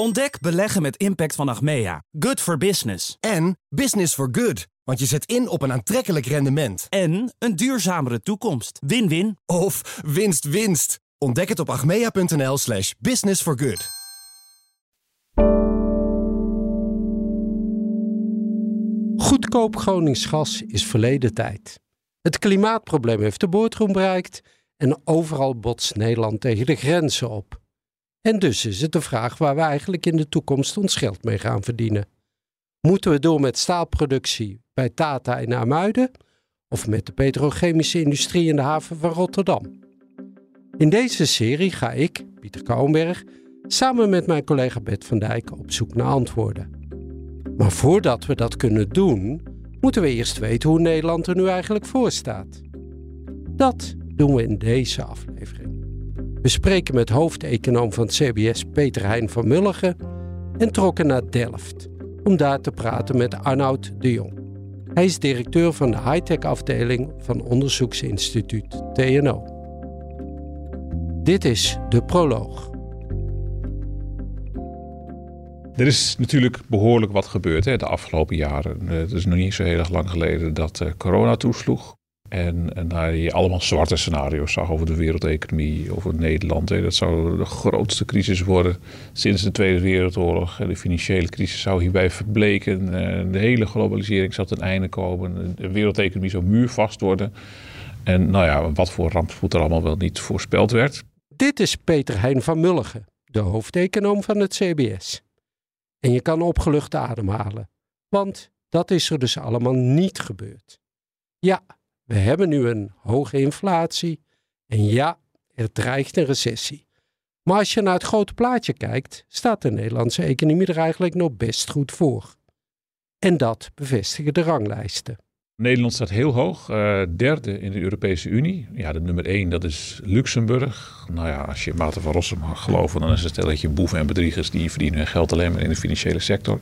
Ontdek beleggen met impact van Achmea. Good for business. En business for good. Want je zet in op een aantrekkelijk rendement. En een duurzamere toekomst. Win-win. Of winst winst. Ontdek het op achmea.nl slash business for good. Goedkoop Gronings gas is verleden tijd. Het klimaatprobleem heeft de boordroom bereikt en overal botst Nederland tegen de grenzen op. En dus is het de vraag waar we eigenlijk in de toekomst ons geld mee gaan verdienen. Moeten we door met staalproductie bij Tata in Amuiden of met de petrochemische industrie in de haven van Rotterdam? In deze serie ga ik, Pieter Kouwenberg, samen met mijn collega Bert van Dijk op zoek naar antwoorden. Maar voordat we dat kunnen doen, moeten we eerst weten hoe Nederland er nu eigenlijk voor staat. Dat doen we in deze aflevering. We spreken met hoofdeconoom van CBS Peter Hein van Mulligen en trokken naar Delft om daar te praten met Arnoud de Jong. Hij is directeur van de high-tech afdeling van onderzoeksinstituut TNO. Dit is de proloog. Er is natuurlijk behoorlijk wat gebeurd hè, de afgelopen jaren. Eh, het is nog niet zo heel erg lang geleden dat uh, corona toesloeg. En, en je allemaal zwarte scenario's zag over de wereldeconomie, over Nederland. Dat zou de grootste crisis worden sinds de Tweede Wereldoorlog. De financiële crisis zou hierbij verbleken. Eh, de hele globalisering zou ten einde komen. De wereldeconomie zou muurvast worden. En nou ja, wat voor rampspoed er allemaal wel niet voorspeld werd. Dit is Peter Hein van Mulligen, de hoofdeconoom van het CBS. En je kan opgelucht ademhalen, want dat is er dus allemaal niet gebeurd. Ja, we hebben nu een hoge inflatie en ja, er dreigt een recessie. Maar als je naar het grote plaatje kijkt, staat de Nederlandse economie er eigenlijk nog best goed voor. En dat bevestigen de ranglijsten. Nederland staat heel hoog, uh, derde in de Europese Unie. Ja, de nummer één, dat is Luxemburg. Nou ja, als je Maarten van Rossum mag geloven, dan is het stelletje boeven en bedriegers die verdienen hun geld alleen maar in de financiële sector.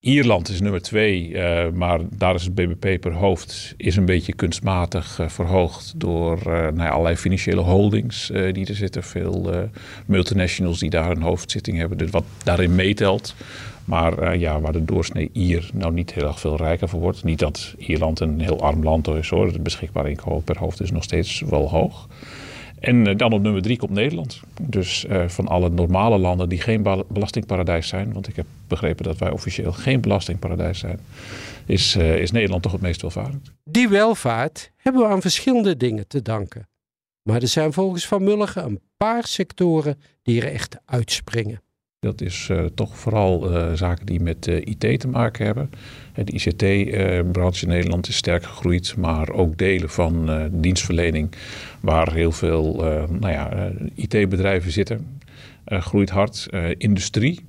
Ierland is nummer twee, uh, maar daar is het BBP per hoofd is een beetje kunstmatig uh, verhoogd door uh, nou ja, allerlei financiële holdings die er zitten. Veel multinationals die daar een hoofdzitting hebben, dus wat daarin meetelt. Maar ja, waar de doorsnee Ier nou niet heel erg veel rijker voor wordt. Niet dat Ierland een heel arm land is hoor. Het beschikbare inkomen per hoofd is nog steeds wel hoog. En eh, dan op nummer drie komt Nederland. Dus uh, van alle normale landen die geen belastingparadijs zijn, want ik heb begrepen dat wij officieel geen belastingparadijs zijn, is, uh, is Nederland toch het meest welvarend. Die welvaart hebben we aan verschillende dingen te danken. Maar er zijn volgens Van Mulligen een paar sectoren die er echt uitspringen. Dat is uh, toch vooral uh, zaken die met uh, IT te maken hebben. De ICT-branche in Nederland is sterk gegroeid, maar ook delen van dienstverlening, waar heel veel nou ja, IT-bedrijven zitten, groeit hard. industrie,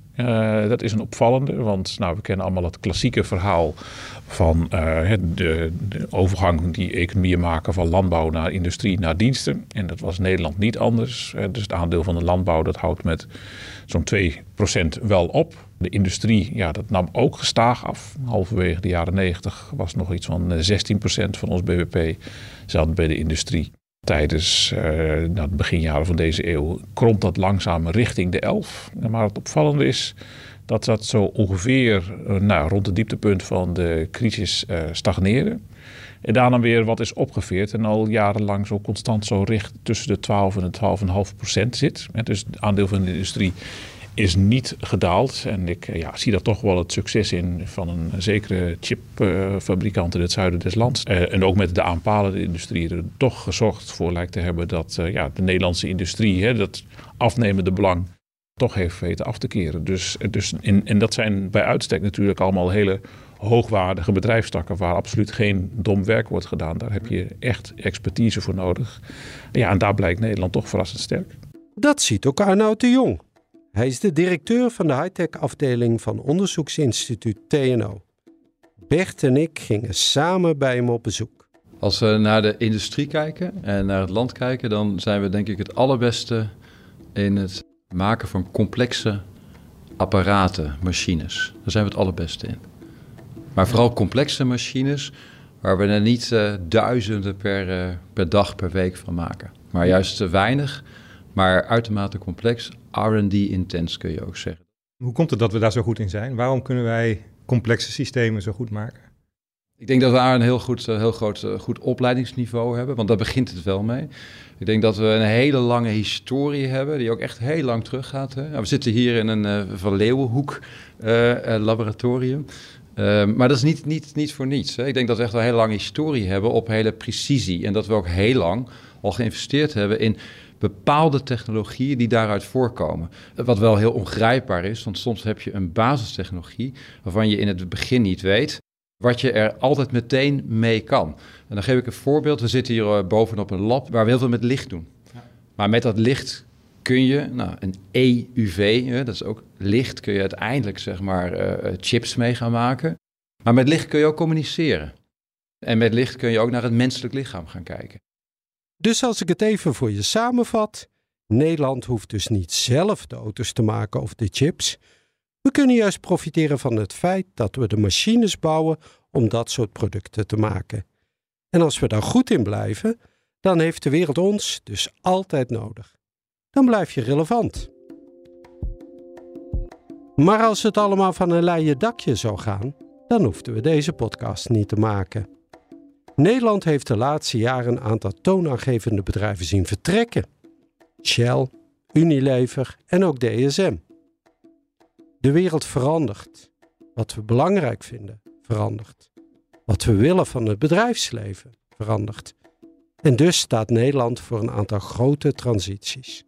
dat is een opvallende, want nou, we kennen allemaal het klassieke verhaal van uh, de, de, overgang die economieën maken van landbouw naar industrie naar diensten. En dat was Nederland niet anders. Uh, dus het aandeel van de landbouw dat houdt met zo'n 2% wel op. De industrie, ja, dat nam ook gestaag af. Halverwege de jaren 90 was nog iets van 16% eh, van ons bbp zat bij de industrie. Tijdens uh, beginjaren van deze eeuw kromt dat langzaam richting de 11. Maar het opvallende is dat dat zo ongeveer uh, nou, rond het dieptepunt van de crisis uh, stagneerde. En daarna weer wat is opgeveerd en al jarenlang zo constant zo richt tussen de 12 en de 12,5 procent zit. Dus het aandeel van de industrie is niet gedaald. En ik ja, zie daar toch wel het succes in van een zekere chipfabrikant in het zuiden des lands. Uh, en ook met de aanpalende industrie er toch gezorgd voor lijkt te hebben dat uh, ja, de Nederlandse industrie, hè, dat afnemende belang, toch heeft weten af te keren. Dus, dus in, en dat zijn bij uitstek natuurlijk allemaal hele hoogwaardige bedrijfstakken waar absoluut geen dom werk wordt gedaan. Daar heb je echt expertise voor nodig. Ja, en daar blijkt Nederland toch verrassend sterk. Dat ziet ook Arnoud de Jong. Hij is de directeur van de high-tech afdeling van onderzoeksinstituut TNO. Bert en ik gingen samen bij hem op bezoek. Als we naar de industrie kijken en naar het land kijken, dan zijn we denk ik het allerbeste in het maken van complexe apparaten, machines. Daar zijn we het allerbeste in. Maar vooral complexe machines waar we er niet uh, duizenden per, uh, per dag, per week van maken. Maar juist te weinig, maar uitermate complex, R&D intens kun je ook zeggen. Hoe komt het dat we daar zo goed in zijn? Waarom kunnen wij complexe systemen zo goed maken? Ik denk dat we daar een heel, goed, eh, heel groot eh, goed opleidingsniveau hebben, want daar begint het wel mee. Ik denk dat we een hele lange historie hebben, die ook echt heel lang teruggaat. Hè? Nou, we zitten hier in een uh, Van Leeuwenhoek laboratorium. Ehm, maar dat is niet, niet, niet voor niets. Hè. Ik denk dat we echt een hele lange historie hebben op hele precisie. En dat we ook heel lang al geïnvesteerd hebben in bepaalde technologieën die daaruit voorkomen. Wat wel heel ongrijpbaar is, want soms heb je een basistechnologie waarvan je in het begin niet weet wat je er altijd meteen mee kan. En dan geef ik een voorbeeld. We zitten hier eh, bovenop een lab waar we heel veel met licht doen. Maar met dat licht kun je, nou, een EUV, dat is ook licht, kun je uiteindelijk zeg maar uh, chips mee gaan maken. Maar met licht kun je ook communiceren. En met licht kun je ook naar het menselijk lichaam gaan kijken. Dus als ik het even voor je samenvat, Nederland hoeft dus niet zelf de auto's te maken of de chips. We kunnen juist profiteren van het feit dat we de machines bouwen om dat soort producten te maken. En als we daar goed in blijven, dan heeft de wereld ons dus altijd nodig. Dan blijf je relevant. Maar als het allemaal van een leien dakje zou gaan, dan hoefden we deze podcast niet te maken. Nederland heeft de laatste jaren een aantal toonaangevende bedrijven zien vertrekken. Shell, Unilever en ook DSM. De wereld verandert. Wat we belangrijk vinden, verandert. Wat we willen van het bedrijfsleven, verandert. En dus staat Nederland voor een aantal grote transities.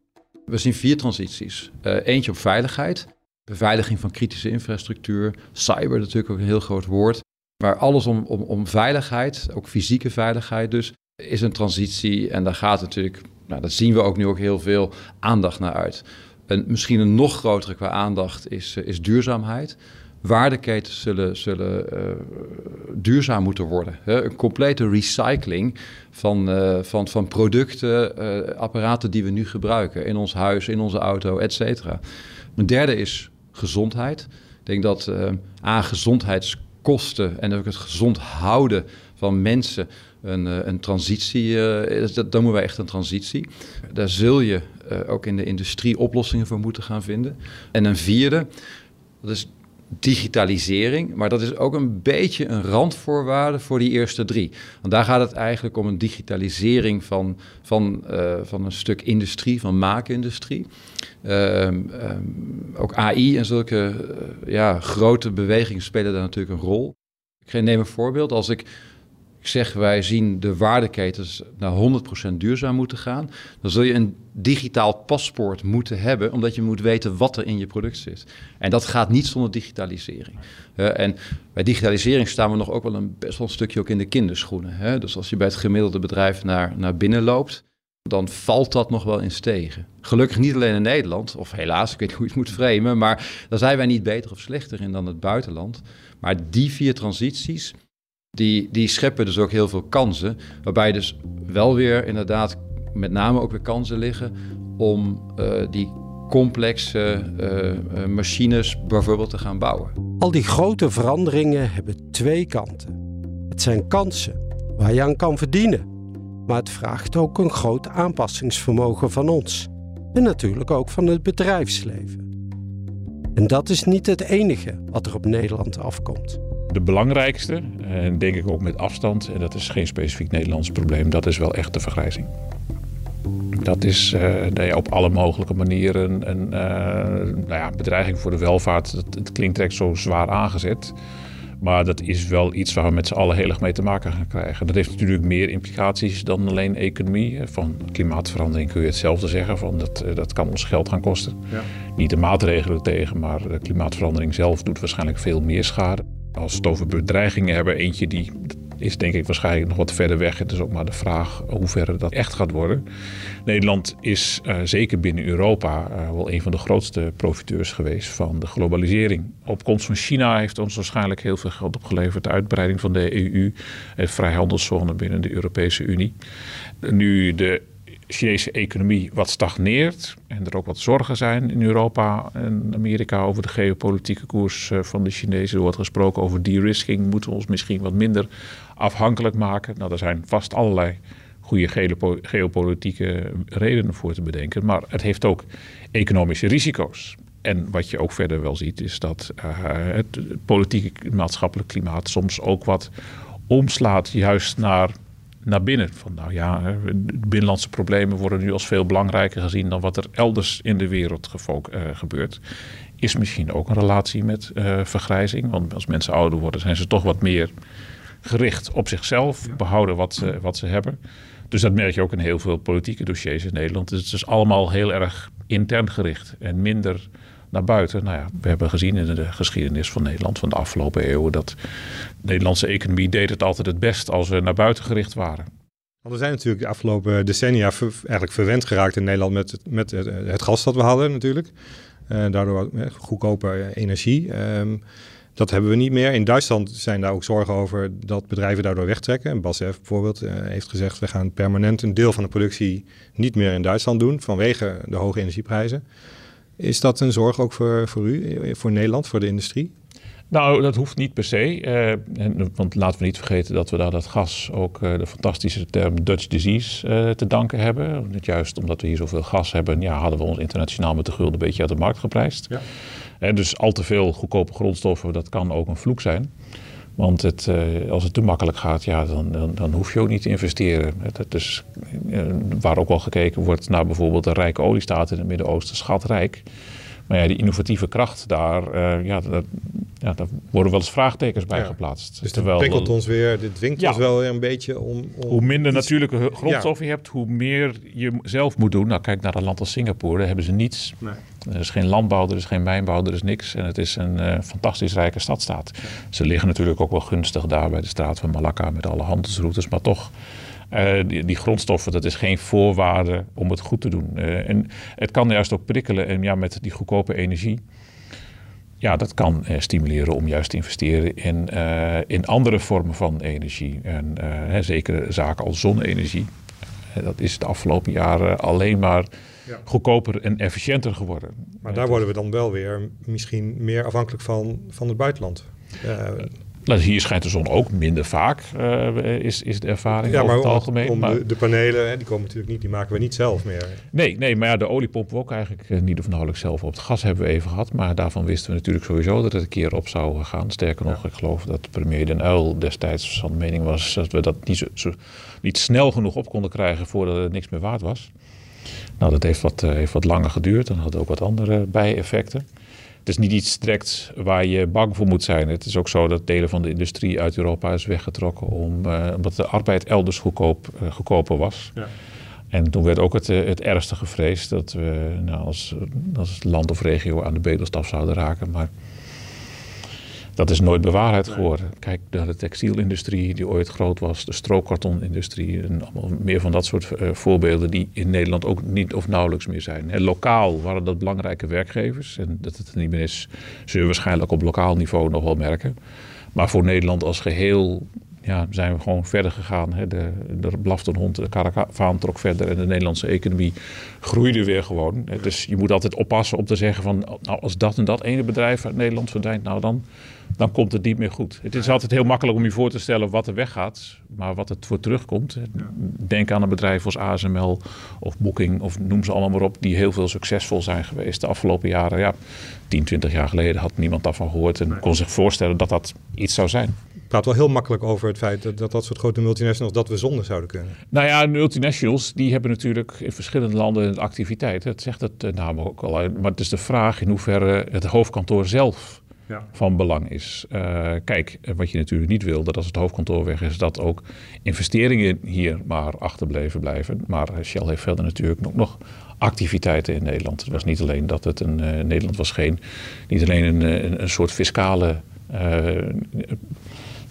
We zien vier transities. Uh, eentje op veiligheid, beveiliging van kritische infrastructuur, cyber natuurlijk ook een heel groot woord. Maar alles om, om, om veiligheid, ook fysieke veiligheid dus, is een transitie. En daar gaat natuurlijk, nou, dat zien we ook nu ook heel veel aandacht naar uit. En misschien een nog grotere qua aandacht is, eh, is duurzaamheid. Waardeketens zullen, zullen uh, duurzaam moeten worden. Hè? Een complete recycling van, uh, van, van producten, apparaten die we nu gebruiken in ons huis, in onze auto, et cetera. Een derde is gezondheid. Ik denk dat A, gezondheidskosten en ook het gezond houden van mensen een, een transitie, dat, dan moeten wij echt een transitie. Daar zul je ook in de industrie oplossingen voor moeten gaan vinden. En een vierde, dat is digitalisering, maar dat is ook een beetje een randvoorwaarde voor die eerste drie. Want daar gaat het eigenlijk om een digitalisering van, van, uh, van een stuk industrie, van maakindustrie. Uh, um, ook AI en zulke uh, ja, grote bewegingen spelen daar natuurlijk een rol. Ik neem een voorbeeld. Als ik ik zeg, wij zien de waardeketens naar 100% duurzaam moeten gaan. Dan zul je een digitaal paspoort moeten hebben, omdat je moet weten wat er in je product zit. En dat gaat niet zonder digitalisering. en bij digitalisering staan we nog ook wel een best wel een stukje ook in de kinderschoenen. Hè? Dus als je bij het gemiddelde bedrijf naar, naar binnen loopt, dan valt dat nog wel eens tegen. Gelukkig niet alleen in Nederland, of helaas, ik weet niet hoe je het moet framen, maar daar zijn wij niet beter of slechter in dan het buitenland. Maar die vier transities, die, die scheppen dus ook heel veel kansen. Waarbij dus wel weer inderdaad met name ook weer kansen liggen om uh, die complexe uh, machines bijvoorbeeld te gaan bouwen. Al die grote veranderingen hebben twee kanten. Het zijn kansen waar je aan kan verdienen. Maar het vraagt ook een groot aanpassingsvermogen van ons. En natuurlijk ook van het bedrijfsleven. En dat is niet het enige wat er op Nederland afkomt. De belangrijkste, en denk ik ook met afstand, en dat is geen specifiek Nederlands probleem, dat is wel echt de vergrijzing. Dat is uh, op alle mogelijke manieren een uh, nou ja, bedreiging voor de welvaart. Het, het klinkt direct zo zwaar aangezet. Maar dat is wel iets waar we met z'n allen heel erg mee te maken gaan krijgen. Dat heeft natuurlijk meer implicaties dan alleen economie. Van klimaatverandering kun je hetzelfde zeggen. Van dat, eh, dat kan ons geld gaan kosten. Ja. Niet de maatregelen tegen, maar de klimaatverandering zelf doet waarschijnlijk veel meer schade. Als we het bedreigingen hebben, eentje die is denk ik waarschijnlijk nog wat verder weg. Het is ook maar de vraag hoe ver dat echt gaat worden. Nederland is uh, zeker binnen Europa uh, wel een van de grootste profiteurs geweest van de globalisering. Opkomst van China heeft ons waarschijnlijk heel veel geld opgeleverd. De uitbreiding van de EU, het vrijhandelszone binnen de Europese Unie. Nu de Chinese economie wat stagneert en er ook wat zorgen zijn in Europa en Amerika over de geopolitieke koers eh, van de Chinezen. Er wordt gesproken over de-risking. Moeten we ons misschien wat minder afhankelijk maken? Nou, er zijn vast allerlei goede geopolitieke redenen voor te bedenken. Maar het heeft ook economische risico's. En wat je ook verder wel ziet, is dat uh, het politieke maatschappelijk klimaat soms ook wat omslaat, juist naar, naar binnen. Van nou ja, binnenlandse problemen worden nu als veel belangrijker gezien dan wat er elders in de wereld uh, gebeurt. Is misschien ook een relatie met uh, vergrijzing. Want als mensen ouder worden, zijn ze toch wat meer gericht op zichzelf, behouden wat ze, wat ze hebben. Dus dat merk je ook in heel veel politieke dossiers in Nederland. Dus het is allemaal heel erg intern gericht en minder naar buiten. Nou ja, we hebben gezien in de geschiedenis van Nederland van de afgelopen eeuwen dat de Nederlandse economie deed het altijd het best als we naar buiten gericht waren. Want we zijn natuurlijk de afgelopen decennia eigenlijk verwend geraakt in Nederland met, het, met het, gas dat we hadden natuurlijk. Uh, daardoor goedkope energie. Um, dat hebben we niet meer. In Duitsland zijn daar ook zorgen over dat bedrijven daardoor wegtrekken. En BASF bijvoorbeeld heeft gezegd... we gaan permanent een deel van de productie niet meer in Duitsland doen... vanwege de hoge energieprijzen. Is dat een zorg ook voor, voor u, voor Nederland, voor de industrie? Nou, dat hoeft niet per se. Uh, want laten we niet vergeten dat we daar dat gas ook uh, de fantastische term Dutch disease uh, te danken hebben. Juist omdat we hier zoveel gas hebben, ja, hadden we ons internationaal met de gulden een beetje uit de markt geprijsd. Ja. dus al te veel goedkope grondstoffen, dat kan ook een vloek zijn. Want het, uh, als het te makkelijk gaat, ja, dan, dan, dan, hoef je ook niet te investeren. Uh, waar ook al gekeken wordt naar bijvoorbeeld de rijke oliestaten in het Midden-Oosten, schatrijk. Maar ja, die innovatieve kracht daar, uh, ja, dat, ja, daar worden wel eens vraagtekens bij ja. geplaatst. Dus dat prikkelt ons weer, dit dwingt ja. ons wel weer een beetje om... om hoe minder iets... natuurlijke grondstoffen je hebt, hoe meer je zelf moet doen. Nou, kijk naar een land als Singapore, daar hebben ze niets. Nee. Er is geen landbouw, er is geen mijnbouw, er is niks. En het is een uh, fantastisch rijke stadstaat. Ze liggen natuurlijk ook wel gunstig daar bij de straat van Malacca met alle handelsroutes, maar toch... Uh, die, die, grondstoffen, dat is geen voorwaarde om het goed te doen. Uh, en het kan juist ook prikkelen en ja, met die goedkope energie. Ja, dat kan uh, stimuleren om juist te investeren in, in andere vormen van energie. En hè, zeker zaken als zonne-energie. dat is de afgelopen jaren alleen maar ja. goedkoper en efficiënter geworden. Maar daar worden we dan wel weer misschien meer afhankelijk van, van het buitenland. Nou, hier schijnt de zon ook minder vaak, uh, is, is de ervaring ja, over het algemeen. Om maar de, de, panelen, hè, die komen natuurlijk niet, die maken we niet zelf meer. Nee, nee maar ja, de olie pompen we ook eigenlijk uh, niet of nauwelijks zelf op. Het gas hebben we even gehad, maar daarvan wisten we natuurlijk sowieso dat het een keer op zou gaan. Sterker nog, ja. ik geloof dat premier Den Uyl destijds van de mening was dat we dat niet, zo, zo, niet snel genoeg op konden krijgen voordat het niks meer waard was. Nou, dat heeft wat, uh, heeft wat langer geduurd en had ook wat andere bijeffecten. Is niet iets direct waar je bang voor moet zijn. Het is ook zo dat delen van de industrie uit Europa is weggetrokken om, uh, omdat de arbeid elders goedkoop, uh, goedkoper was. Ja. En toen werd ook het, uh, het ergste gevreesd dat we nou, als, als land of regio aan de bedelstaf zouden raken. Maar dat is nooit bewaarheid geworden. Kijk naar de textielindustrie die ooit groot was, de strookkartonindustrie en allemaal meer van dat soort uh, voorbeelden die in Nederland ook niet of nauwelijks meer zijn. En lokaal waren dat belangrijke werkgevers en dat het er niet meer is, zullen we waarschijnlijk op lokaal niveau nog wel merken. Maar voor Nederland als geheel ja, zijn we gewoon verder gegaan. Hè. De, de blafte hond, de karavaan trok verder en de Nederlandse economie groeide weer gewoon. Dus je moet altijd oppassen om te zeggen van, nou als dat en dat ene bedrijf uit Nederland verdwijnt, nou dan, dan komt het niet meer goed. Het is altijd heel makkelijk om je voor te stellen wat er weggaat, maar wat het voor terugkomt. Denk aan een bedrijf als ASML of Booking of noem ze allemaal maar op, die heel veel succesvol zijn geweest de afgelopen jaren. Ja, 10, 20 jaar geleden had niemand daarvan gehoord en kon zich voorstellen dat dat iets zou zijn praat wel heel makkelijk over het feit dat, dat dat soort grote multinationals dat we zonder zouden kunnen. Nou ja, multinationals die hebben natuurlijk in verschillende landen activiteit. Dat zegt het uh, naam ook al. Maar het is de vraag in hoeverre het hoofdkantoor zelf ja. van belang is. Uh, kijk, wat je natuurlijk niet wil, dat als het hoofdkantoor weg is, dat ook investeringen hier maar achterbleven blijven. Maar Shell heeft verder natuurlijk ook nog activiteiten in Nederland. Het was niet alleen dat het een. Uh, Nederland was geen. Niet alleen een, een, een soort fiscale. Uh,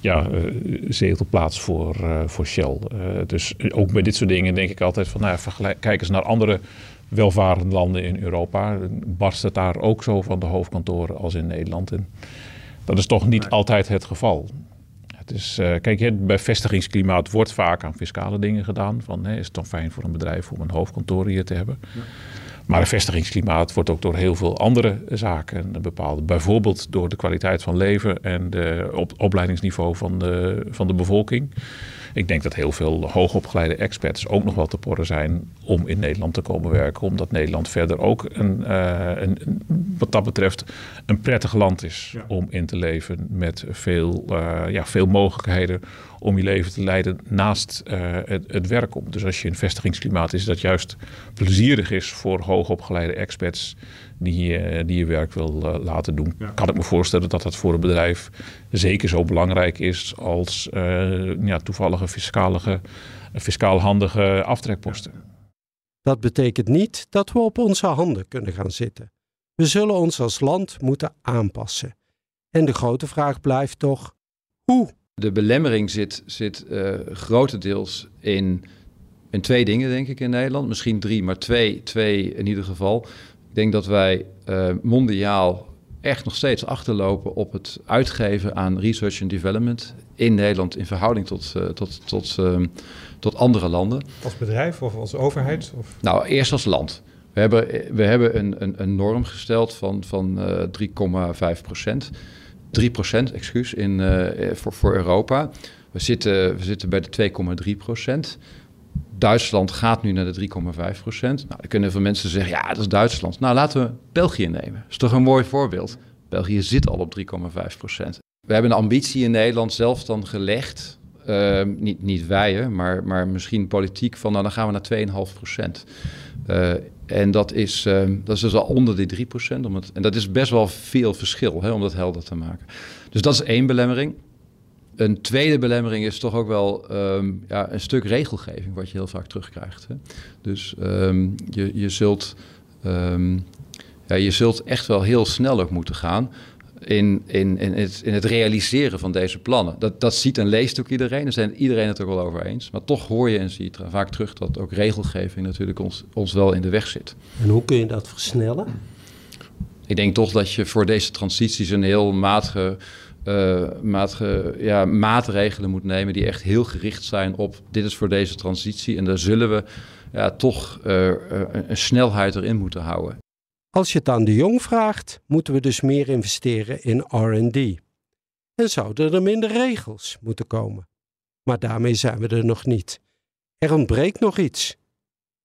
ja, uh, zetelplaats voor, uh, voor Shell. Uh, dus ook bij dit soort dingen denk ik altijd van, nou ja, kijk eens naar andere welvarende landen in Europa. Barst het daar ook zo van de hoofdkantoren als in Nederland? En dat is toch niet altijd het geval. Het is, kijk, bij vestigingsklimaat wordt vaak aan fiscale dingen gedaan. Van, hè, is het dan fijn voor een bedrijf om een hoofdkantoor hier te hebben? Ja. Maar een vestigingsklimaat wordt ook door heel veel andere zaken bepaald. Bijvoorbeeld door de kwaliteit van leven en het op, opleidingsniveau van de, van de bevolking. ik denk dat heel veel hoogopgeleide experts ook nog wel te porren zijn om in Nederland te komen werken. Omdat Nederland verder ook een, een wat dat betreft een prettig land is om in te leven. Met veel, ja, veel mogelijkheden om je leven te leiden naast het, het werk op. Dus als je een vestigingsklimaat is dat juist plezierig is voor hoogopgeleide experts die, uh, die je werk wil uh, laten doen. Kan ik me voorstellen dat dat voor een bedrijf zeker zo belangrijk is als uh, ja, toevallige fiscale, fiscaal handige aftrekposten. Dat betekent niet dat we op onze handen kunnen gaan zitten. We zullen ons als land moeten aanpassen. En de grote vraag blijft toch: hoe? De belemmering zit, zit grotendeels in in twee dingen, denk ik, in Nederland. Misschien drie, maar twee, twee in ieder geval. Ik denk dat wij uh, mondiaal echt nog steeds achterlopen op het uitgeven aan research and development in Nederland in verhouding tot, uh, tot, tot, uh, tot andere landen. Als bedrijf of als overheid? Of? Nou, eerst als land. We hebben, we hebben een, een, een norm gesteld van, van 3,5 procent. 3 procent, excuus, in, voor, voor Europa. We zitten, we zitten bij de 2,3 procent. Duitsland gaat nu naar de 3,5 procent. Nou, dan kunnen veel mensen zeggen, ja, dat is Duitsland. Nou, laten we België nemen. Is toch een mooi voorbeeld. België zit al op 3,5 procent. We hebben een ambitie in Nederland zelf dan gelegd. Uh, niet, niet wij, maar, maar misschien politiek van, nou, dan gaan we naar 2,5 procent. Uh, en dat is, uh, dat is dus al onder die 3 procent. En dat is best wel veel verschil, hè, om dat helder te maken. Dus dat is één belemmering. Een tweede belemmering is toch ook wel um, ja, een stuk regelgeving, wat je heel vaak terugkrijgt. Hè? Dus je, je, zult, ja, je zult echt wel heel snel ook moeten gaan in, in, in, het, in het realiseren van deze plannen. Dat, dat ziet en leest ook iedereen, daar zijn iedereen het ook wel over eens. Maar toch hoor je en zie je vaak terug dat ook regelgeving natuurlijk ons, ons wel in de weg zit. En hoe kun je dat versnellen? Ik denk toch dat je voor deze transities een heel matige uh, maatge, ja, maatregelen moet nemen die echt heel gericht zijn op dit is voor deze transitie. En daar zullen we ja, toch uh, een snelheid erin moeten houden. Als je het aan de jong vraagt, moeten we dus meer investeren in RD. En zouden er minder regels moeten komen. Maar daarmee zijn we er nog niet. Er ontbreekt nog iets.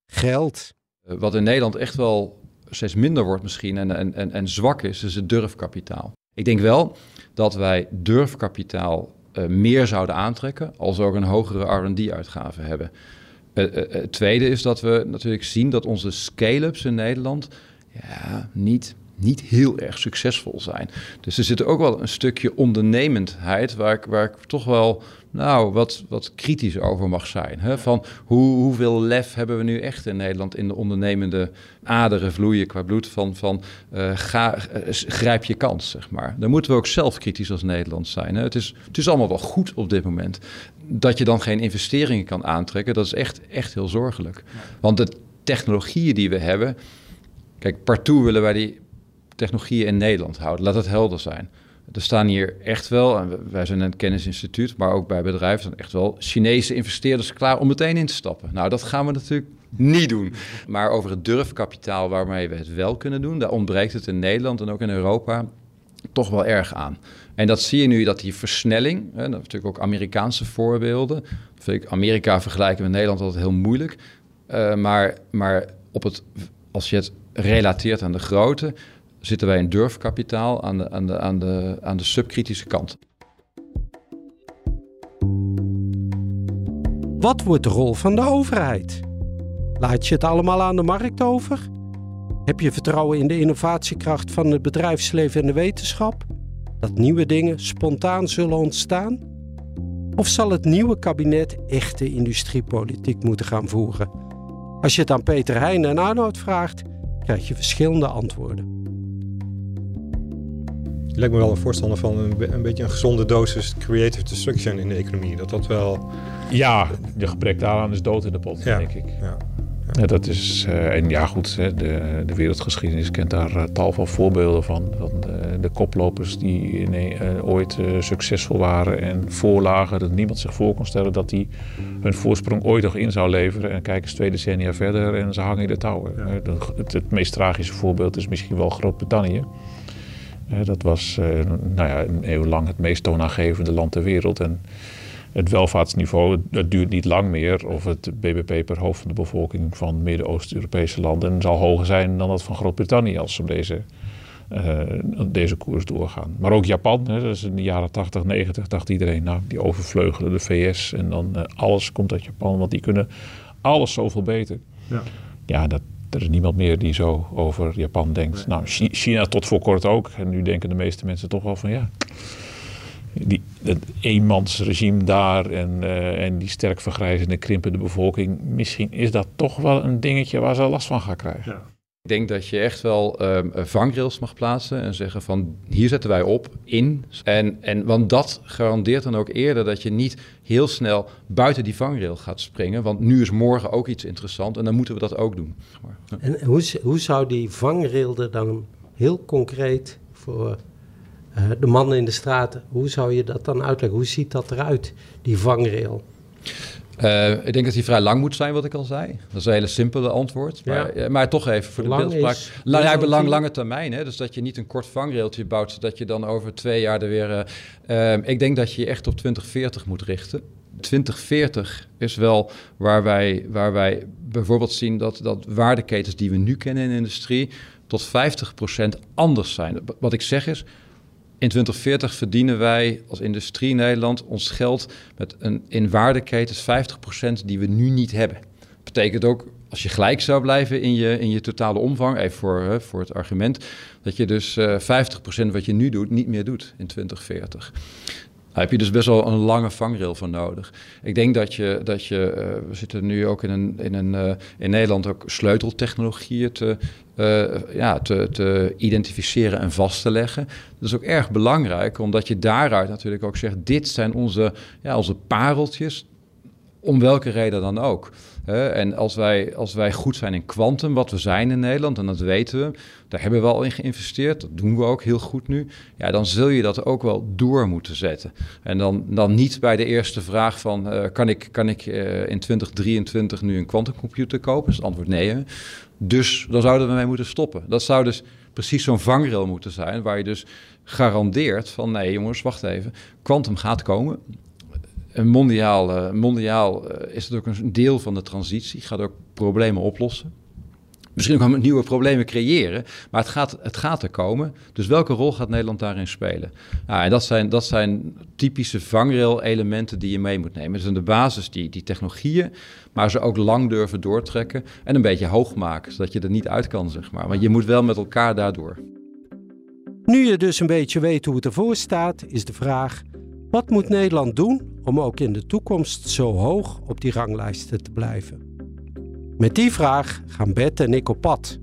Geld. Wat in Nederland echt wel steeds minder wordt misschien en, en, en, zwak is, is het durfkapitaal. Ik denk wel dat wij durfkapitaal uh, meer zouden aantrekken als we ook een hogere R&D-uitgave hebben. Uh, het tweede is dat we natuurlijk zien dat onze scale-ups in Nederland ja, niet, niet heel erg succesvol zijn. Dus er zit ook wel een stukje ondernemendheid waar ik, waar ik toch wel nou, wat, wat kritisch over mag zijn. Hè? Van hoe, hoeveel lef hebben we nu echt in Nederland in de ondernemende aderen vloeien qua bloed van, van uh, ga, uh, grijp je kans, zeg maar. Dan moeten we ook zelf kritisch als Nederland zijn. Hè? Het, is, het is allemaal wel goed op dit moment. Dat je dan geen investeringen kan aantrekken, dat is echt, echt heel zorgelijk. Want de technologieën die we hebben... Kijk, partout willen wij die technologieën in Nederland houden. Laat het helder zijn. Er staan hier echt wel, en wij zijn een kennisinstituut, maar ook bij bedrijven zijn echt wel Chinese investeerders klaar om meteen in te stappen. Nou, dat gaan we natuurlijk niet doen. Maar over het durfkapitaal waarmee we het wel kunnen doen, daar ontbreekt het in Nederland en ook in Europa toch wel erg aan. En dat zie je nu, dat die versnelling, hè, dat natuurlijk ook Amerikaanse voorbeelden, ik Amerika vergelijken met Nederland altijd heel moeilijk. Uh, maar, maar op het, als je het relateert aan de grootte, zitten wij in durfkapitaal aan de, aan de, aan de, aan de subkritische kant. Wat wordt de rol van de overheid? Laat je het allemaal aan de markt over? Heb je vertrouwen in de innovatiekracht van het bedrijfsleven en de wetenschap? Dat nieuwe dingen spontaan zullen ontstaan? Of zal het nieuwe kabinet echte industriepolitiek moeten gaan voeren? Als je het aan Peter Heijn en Arnoud vraagt, krijg je verschillende antwoorden. Ik lijkt me wel een voorstander van een, een, beetje een gezonde dosis creative destruction in de economie. Dat dat wel... Ja, de gebrek daaraan is dood in de pot, denk ik. Ja. Ja, dat is, uh, en ja goed, de, de wereldgeschiedenis kent daar uh, tal van voorbeelden van. van de, de koplopers die nee, uh, ooit succesvol waren en voorlagen, dat niemand zich voor kon stellen dat die hun voorsprong ooit nog in zou leveren. En kijk eens twee decennia verder en ze hangen in de touwen. Het, het, meest tragische voorbeeld is misschien wel Groot-Brittannië dat was nou ja, een eeuw lang het meest toonaangevende land ter wereld. En het welvaartsniveau, dat duurt niet lang meer. Of het bbp per hoofd van de bevolking van Midden-Oost-Europese landen zal hoger zijn dan dat van Groot-Brittannië als ze op deze, uh, deze koers doorgaan. Maar ook Japan, hè, dat is in de jaren 80, 90 dacht iedereen, nou die overvleugelen de VS en dan uh, alles komt uit Japan, want die kunnen alles zoveel beter. Ja, ja dat, er is niemand meer die zo over Japan denkt. Nou, China tot voor kort ook. En nu denken de meeste mensen toch wel van ja die, dat eenmansregime daar en, uh, en die sterk vergrijzende, krimpende bevolking. Misschien is dat toch wel een dingetje waar ze last van gaan krijgen. Ja. Ik denk dat je echt wel um, vangrails mag plaatsen en zeggen van hier zetten wij op in. En, en, want dat garandeert dan ook eerder dat je niet heel snel buiten die vangrail gaat springen. Want nu is morgen ook iets interessant en dan moeten we dat ook doen. En hoe, hoe zou die vangrail er dan heel concreet voor uh, de mannen in de straten, hoe zou je dat dan uitleggen? Hoe ziet dat eruit, die vangrail? Uh, ik denk dat die vrij lang moet zijn, wat ik al zei. Dat is een hele simpele antwoord. Maar, ja. maar toch even voor de beeldspraak. Lang, ja, lang, lange termijn. Hè? Dus dat je niet een kort vangrailtje bouwt, zodat je dan over twee jaar er weer... Uh, ik denk dat je je echt op 2040 moet richten. 2040 is wel waar wij, waar wij bijvoorbeeld zien dat, dat waardeketens die we nu kennen in de industrie tot 50% anders zijn. Wat ik zeg is, in 2040 verdienen wij als industrie in Nederland ons geld met een in waardeketens 50% die we nu niet hebben. Dat betekent ook, als je gelijk zou blijven in je, in je totale omvang, even voor, voor het argument, dat je dus uh, eh, 50% wat je nu doet, niet meer doet in 2040. Daar heb je dus best wel een lange vangrail voor nodig. Ik denk dat je, dat je uh, we zitten nu ook in, een, in, een, uh, in Nederland ook sleuteltechnologieën te, uh, ja, te identificeren en vast te leggen. Dat is ook erg belangrijk, omdat je daaruit natuurlijk ook zegt: dit zijn onze, ja, onze pareltjes, om welke reden dan ook. En als wij, als wij goed zijn in kwantum, wat we zijn in Nederland, en dat weten we, daar hebben we al in geïnvesteerd, dat doen we ook heel goed nu, ja, dan zul je dat ook wel door moeten zetten. En dan, dan niet bij de eerste vraag van, uh, kan ik, kan ik uh, in 2023 nu een quantumcomputer kopen? Dus het antwoord nee. Dus dan zouden we mee moeten stoppen. Dat zou dus precies zo'n vangrail moeten zijn, waar je dus garandeert van, nee jongens, wacht even, quantum gaat komen mondiaal, uh, mondiaal uh, is het ook een deel van de transitie, gaat ook problemen oplossen. Misschien ook nieuwe problemen creëren, maar het gaat, het gaat er komen. Dus welke rol gaat Nederland daarin spelen? Nou, en dat zijn, dat zijn typische vangrail-elementen die je mee moet nemen. Dus aan de basis die, die technologieën, maar ze ook lang durven doortrekken en een beetje hoog maken, zodat je er niet uit kan, zeg maar. Want je moet wel met elkaar daardoor. Nu je dus een beetje weet hoe het ervoor staat, is de vraag: wat moet Nederland doen om ook in de toekomst zo hoog op die ranglijsten te blijven? Met die vraag gaan Bert en ik op pad.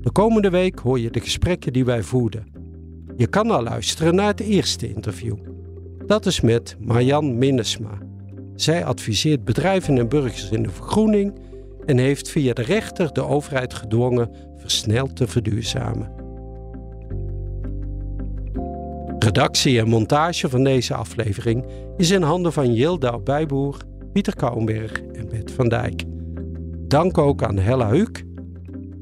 De komende week hoor je de gesprekken die wij voerden. Je kan al luisteren naar het eerste interview. Dat is met Marjan Minnesma. Zij adviseert bedrijven en burgers in de vergroening en heeft via de rechter de overheid gedwongen versneld te verduurzamen. Redactie en montage van deze aflevering is in handen van Jilda Bijboer, Pieter Kouwenberg en Bert van Dijk. Dank ook aan Hella Huuk,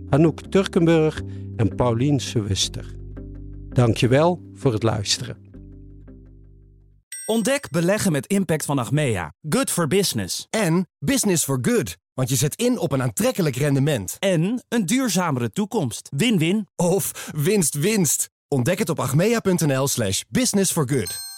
Anouk Turkenburg en Paulien Sewuster. Dankjewel voor het luisteren. Ontdek beleggen met impact van Achmea. Good for business. En business for good. Want je zet in op een aantrekkelijk rendement. En een duurzamere toekomst. Win-win. Of winst-winst. Ontdek het op agmea.nl slash business for good.